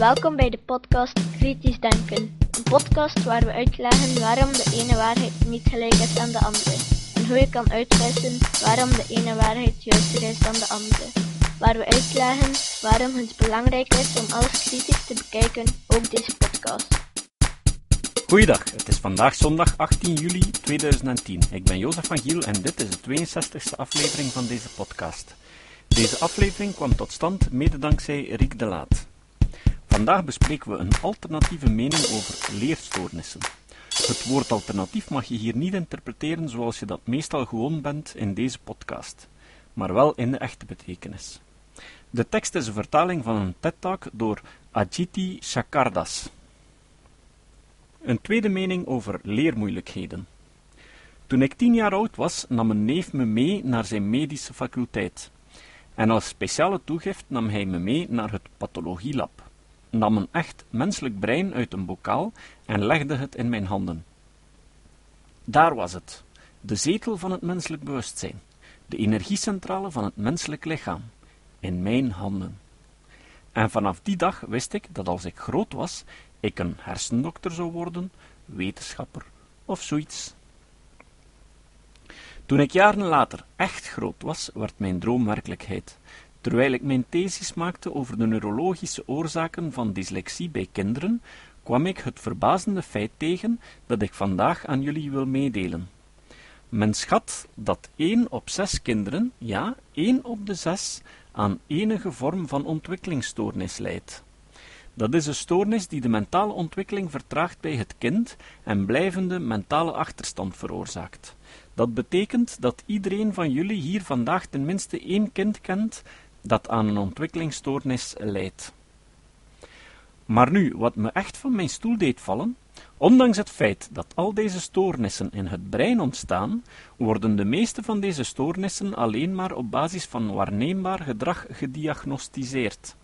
Welkom bij de podcast Kritisch Denken. Een podcast waar we uitleggen waarom de ene waarheid niet gelijk is aan de andere. En hoe je kan uitwissen waarom de ene waarheid juister is dan de andere. Waar we uitleggen waarom het belangrijk is om alles kritisch te bekijken, ook deze podcast. Goeiedag, het is vandaag zondag 18 juli 2010. Ik ben Jozef van Giel en dit is de 62e aflevering van deze podcast. Deze aflevering kwam tot stand mede dankzij Riek de Laat. Vandaag bespreken we een alternatieve mening over leerstoornissen. Het woord alternatief mag je hier niet interpreteren zoals je dat meestal gewoon bent in deze podcast, maar wel in de echte betekenis. De tekst is een vertaling van een TED-talk door Ajiti Shakardas. Een tweede mening over leermoeilijkheden. Toen ik tien jaar oud was, nam een neef me mee naar zijn medische faculteit. En als speciale toegift nam hij me mee naar het pathologielab, nam een echt menselijk brein uit een bokaal en legde het in mijn handen. Daar was het, de zetel van het menselijk bewustzijn, de energiecentrale van het menselijk lichaam, in mijn handen. En vanaf die dag wist ik dat als ik groot was, ik een hersendokter zou worden, wetenschapper of zoiets. Toen ik jaren later echt groot was, werd mijn droom werkelijkheid. Terwijl ik mijn thesis maakte over de neurologische oorzaken van dyslexie bij kinderen, kwam ik het verbazende feit tegen dat ik vandaag aan jullie wil meedelen. Men schat dat één op zes kinderen, ja, één op de zes, aan enige vorm van ontwikkelingsstoornis lijdt. Dat is een stoornis die de mentale ontwikkeling vertraagt bij het kind en blijvende mentale achterstand veroorzaakt. Dat betekent dat iedereen van jullie hier vandaag tenminste één kind kent dat aan een ontwikkelingsstoornis lijdt. Maar nu, wat me echt van mijn stoel deed vallen, ondanks het feit dat al deze stoornissen in het brein ontstaan, worden de meeste van deze stoornissen alleen maar op basis van waarneembaar gedrag gediagnosticeerd.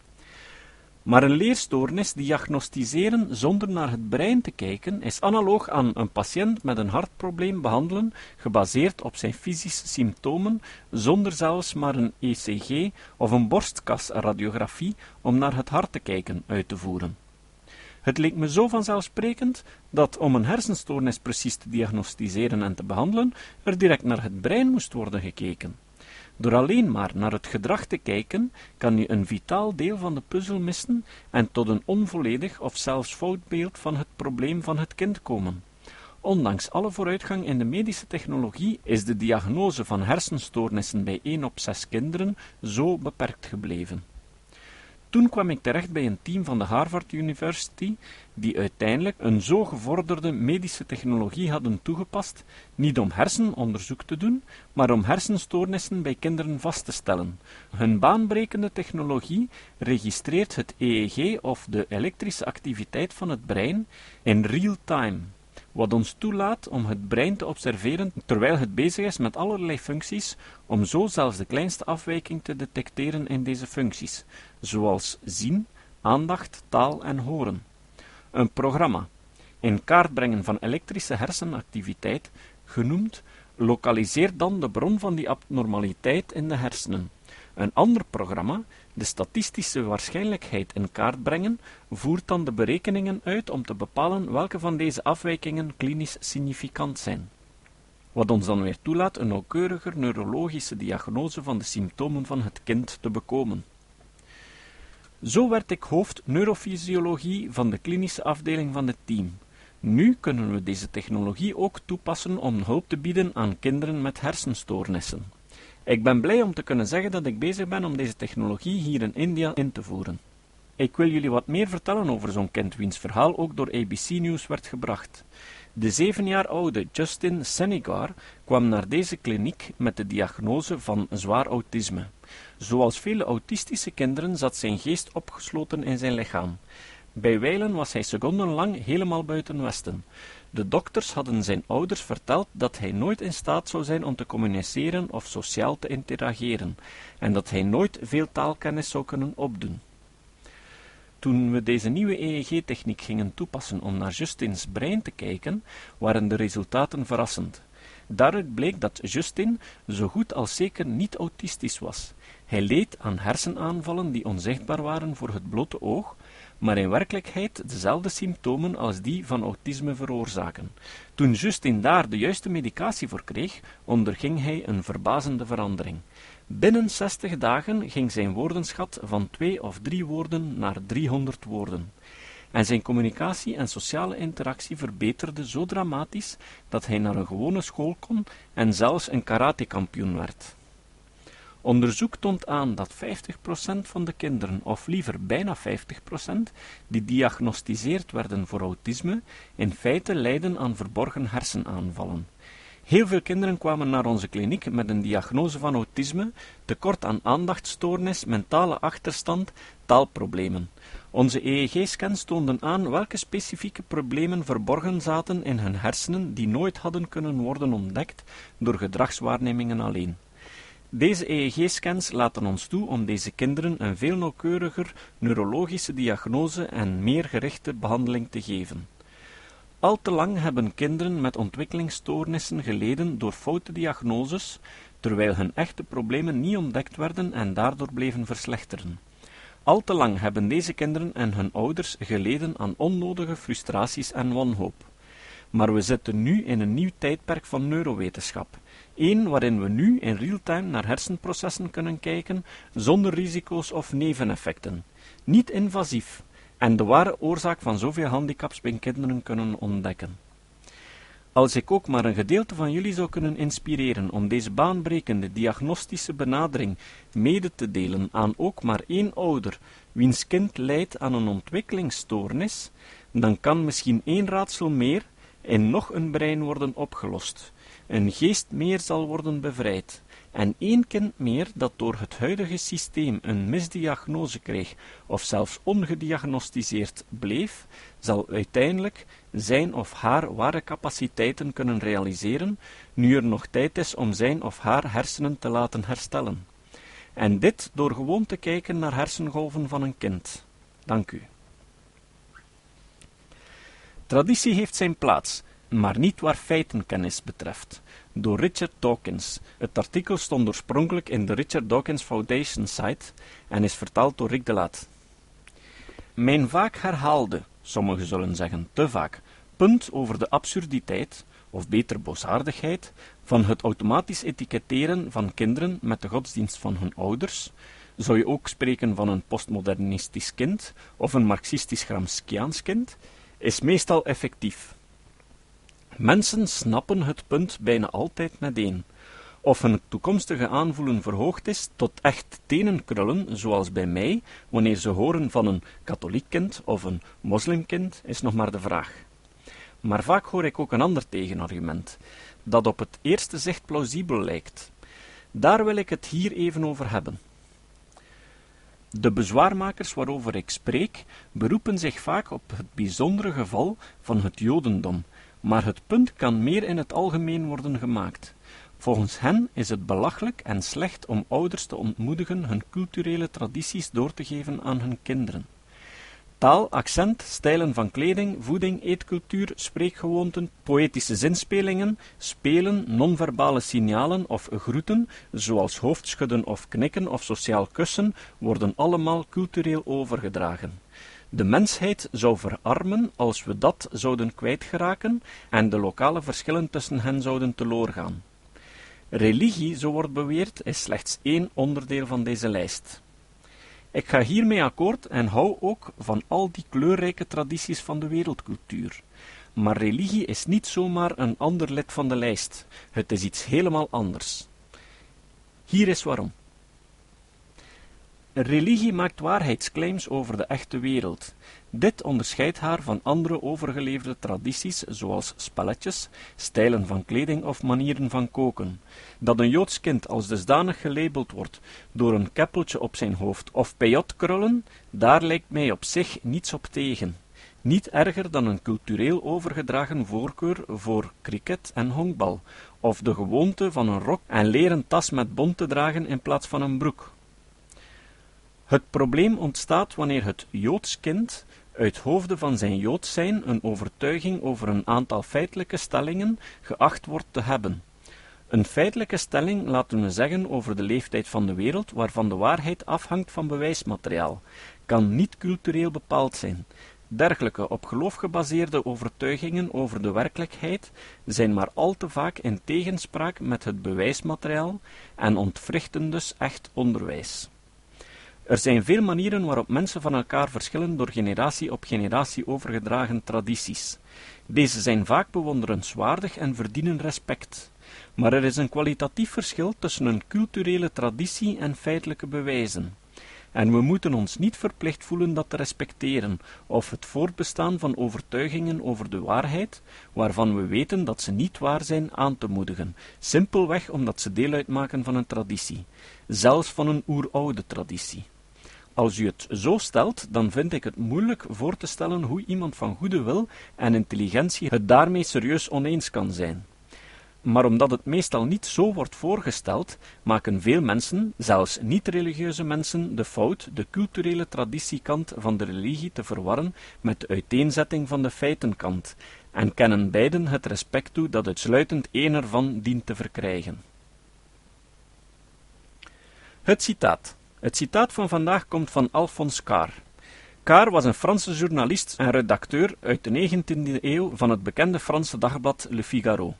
Maar een leerstoornis diagnosticeren zonder naar het brein te kijken is analoog aan een patiënt met een hartprobleem behandelen, gebaseerd op zijn fysische symptomen, zonder zelfs maar een ECG of een borstkasradiografie om naar het hart te kijken uit te voeren. Het leek me zo vanzelfsprekend dat om een hersenstoornis precies te diagnosticeren en te behandelen, er direct naar het brein moest worden gekeken. Door alleen maar naar het gedrag te kijken, kan je een vitaal deel van de puzzel missen en tot een onvolledig of zelfs fout beeld van het probleem van het kind komen. Ondanks alle vooruitgang in de medische technologie is de diagnose van hersenstoornissen bij 1 op 6 kinderen zo beperkt gebleven. Toen kwam ik terecht bij een team van de Harvard University, die uiteindelijk een zo gevorderde medische technologie hadden toegepast, niet om hersenonderzoek te doen, maar om hersenstoornissen bij kinderen vast te stellen. Hun baanbrekende technologie registreert het EEG of de elektrische activiteit van het brein in real time wat ons toelaat om het brein te observeren terwijl het bezig is met allerlei functies, om zo zelfs de kleinste afwijking te detecteren in deze functies, zoals zien, aandacht, taal en horen. Een programma, in kaart brengen van elektrische hersenactiviteit, genoemd, lokaliseert dan de bron van die abnormaliteit in de hersenen. Een ander programma, de statistische waarschijnlijkheid in kaart brengen, voert dan de berekeningen uit om te bepalen welke van deze afwijkingen klinisch significant zijn. Wat ons dan weer toelaat een nauwkeuriger neurologische diagnose van de symptomen van het kind te bekomen. Zo werd ik hoofd neurofysiologie van de klinische afdeling van het team. Nu kunnen we deze technologie ook toepassen om hulp te bieden aan kinderen met hersenstoornissen. Ik ben blij om te kunnen zeggen dat ik bezig ben om deze technologie hier in India in te voeren. Ik wil jullie wat meer vertellen over zo'n kind wiens verhaal ook door ABC News werd gebracht. De zeven jaar oude Justin Senegar kwam naar deze kliniek met de diagnose van zwaar autisme. Zoals vele autistische kinderen zat zijn geest opgesloten in zijn lichaam. Bij wijlen was hij secondenlang helemaal buiten Westen. De dokters hadden zijn ouders verteld dat hij nooit in staat zou zijn om te communiceren of sociaal te interageren, en dat hij nooit veel taalkennis zou kunnen opdoen. Toen we deze nieuwe EEG-techniek gingen toepassen om naar Justins brein te kijken, waren de resultaten verrassend. Daaruit bleek dat Justin zo goed als zeker niet autistisch was. Hij leed aan hersenaanvallen die onzichtbaar waren voor het blote oog, maar in werkelijkheid dezelfde symptomen als die van autisme veroorzaken. Toen Justin daar de juiste medicatie voor kreeg, onderging hij een verbazende verandering. Binnen zestig dagen ging zijn woordenschat van twee of drie woorden naar driehonderd woorden. En zijn communicatie en sociale interactie verbeterde zo dramatisch dat hij naar een gewone school kon en zelfs een karatekampioen werd. Onderzoek toont aan dat 50% van de kinderen, of liever bijna 50%, die diagnosticeerd werden voor autisme, in feite lijden aan verborgen hersenaanvallen. Heel veel kinderen kwamen naar onze kliniek met een diagnose van autisme, tekort aan aandachtstoornis, mentale achterstand, taalproblemen. Onze EEG-scans toonden aan welke specifieke problemen verborgen zaten in hun hersenen die nooit hadden kunnen worden ontdekt door gedragswaarnemingen alleen. Deze EEG-scans laten ons toe om deze kinderen een veel nauwkeuriger neurologische diagnose en meer gerichte behandeling te geven. Al te lang hebben kinderen met ontwikkelingsstoornissen geleden door foute diagnoses, terwijl hun echte problemen niet ontdekt werden en daardoor bleven verslechteren. Al te lang hebben deze kinderen en hun ouders geleden aan onnodige frustraties en wanhoop. Maar we zitten nu in een nieuw tijdperk van neurowetenschap, één waarin we nu in real-time naar hersenprocessen kunnen kijken zonder risico's of neveneffecten, niet invasief, en de ware oorzaak van zoveel handicaps bij kinderen kunnen ontdekken. Als ik ook maar een gedeelte van jullie zou kunnen inspireren om deze baanbrekende diagnostische benadering mede te delen aan ook maar één ouder, wiens kind lijdt aan een ontwikkelingsstoornis, dan kan misschien één raadsel meer in nog een brein worden opgelost, een geest meer zal worden bevrijd, en één kind meer dat door het huidige systeem een misdiagnose kreeg of zelfs ongediagnosticeerd bleef, zal uiteindelijk zijn of haar ware capaciteiten kunnen realiseren, nu er nog tijd is om zijn of haar hersenen te laten herstellen. En dit door gewoon te kijken naar hersengolven van een kind. Dank u. Traditie heeft zijn plaats, maar niet waar feitenkennis betreft door Richard Dawkins. Het artikel stond oorspronkelijk in de Richard Dawkins Foundation site en is vertaald door Rick de Laat. Mijn vaak herhaalde, sommigen zullen zeggen te vaak, punt over de absurditeit, of beter boosaardigheid, van het automatisch etiketteren van kinderen met de godsdienst van hun ouders, zou je ook spreken van een postmodernistisch kind of een marxistisch-gramsciaans kind, is meestal effectief. Mensen snappen het punt bijna altijd meteen. Of hun toekomstige aanvoelen verhoogd is tot echt tenenkrullen, zoals bij mij, wanneer ze horen van een katholiek kind of een moslimkind, is nog maar de vraag. Maar vaak hoor ik ook een ander tegenargument, dat op het eerste zicht plausibel lijkt. Daar wil ik het hier even over hebben. De bezwaarmakers waarover ik spreek, beroepen zich vaak op het bijzondere geval van het Jodendom, maar het punt kan meer in het algemeen worden gemaakt. Volgens hen is het belachelijk en slecht om ouders te ontmoedigen hun culturele tradities door te geven aan hun kinderen. Taal, accent, stijlen van kleding, voeding, eetcultuur, spreekgewoonten, poëtische zinspelingen, spelen, non-verbale signalen of groeten, zoals hoofdschudden of knikken of sociaal kussen, worden allemaal cultureel overgedragen. De mensheid zou verarmen als we dat zouden kwijtgeraken en de lokale verschillen tussen hen zouden teloorgaan. Religie, zo wordt beweerd, is slechts één onderdeel van deze lijst. Ik ga hiermee akkoord en hou ook van al die kleurrijke tradities van de wereldcultuur. Maar religie is niet zomaar een ander lid van de lijst. Het is iets helemaal anders. Hier is waarom. Religie maakt waarheidsclaims over de echte wereld. Dit onderscheidt haar van andere overgeleverde tradities, zoals spelletjes, stijlen van kleding of manieren van koken. Dat een Joods kind als dusdanig gelabeld wordt door een keppeltje op zijn hoofd of pejotkrullen, daar lijkt mij op zich niets op tegen. Niet erger dan een cultureel overgedragen voorkeur voor cricket en honkbal, of de gewoonte van een rok en leren tas met bont te dragen in plaats van een broek. Het probleem ontstaat wanneer het Joods kind uit hoofde van zijn Joods zijn een overtuiging over een aantal feitelijke stellingen geacht wordt te hebben. Een feitelijke stelling laten we zeggen over de leeftijd van de wereld, waarvan de waarheid afhangt van bewijsmateriaal. kan niet cultureel bepaald zijn. Dergelijke op geloof gebaseerde overtuigingen over de werkelijkheid zijn maar al te vaak in tegenspraak met het bewijsmateriaal en ontwrichten dus echt onderwijs. Er zijn veel manieren waarop mensen van elkaar verschillen door generatie op generatie overgedragen tradities. Deze zijn vaak bewonderenswaardig en verdienen respect. Maar er is een kwalitatief verschil tussen een culturele traditie en feitelijke bewijzen. En we moeten ons niet verplicht voelen dat te respecteren, of het voortbestaan van overtuigingen over de waarheid, waarvan we weten dat ze niet waar zijn, aan te moedigen, simpelweg omdat ze deel uitmaken van een traditie, zelfs van een oeroude traditie. Als u het zo stelt, dan vind ik het moeilijk voor te stellen hoe iemand van goede wil en intelligentie het daarmee serieus oneens kan zijn. Maar omdat het meestal niet zo wordt voorgesteld, maken veel mensen, zelfs niet-religieuze mensen, de fout de culturele traditiekant van de religie te verwarren met de uiteenzetting van de feitenkant, en kennen beiden het respect toe dat uitsluitend één ervan dient te verkrijgen. Het citaat. Het citaat van vandaag komt van Alphonse Carr. Carr was een Franse journalist en redacteur uit de 19e eeuw van het bekende Franse dagblad Le Figaro.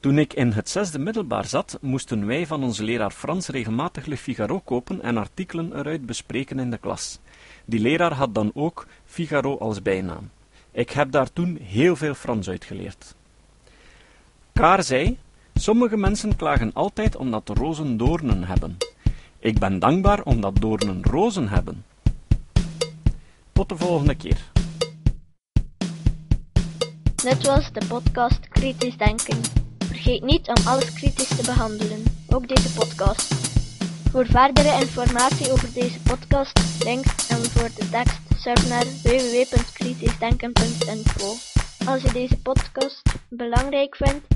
Toen ik in het zesde middelbaar zat, moesten wij van onze leraar Frans regelmatig Le Figaro kopen en artikelen eruit bespreken in de klas. Die leraar had dan ook Figaro als bijnaam. Ik heb daar toen heel veel Frans uitgeleerd. Kaar zei: Sommige mensen klagen altijd omdat rozen doornen hebben. Ik ben dankbaar omdat doornen rozen hebben. Tot de volgende keer. Dit was de podcast Kritisch Denken. Vergeet niet om alles kritisch te behandelen, ook deze podcast. Voor verdere informatie over deze podcast, links en voor de tekst, surf naar www.kritischdenken.info. Als je deze podcast belangrijk vindt,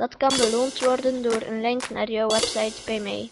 Dat kan beloond worden door een link naar jouw website bij mij.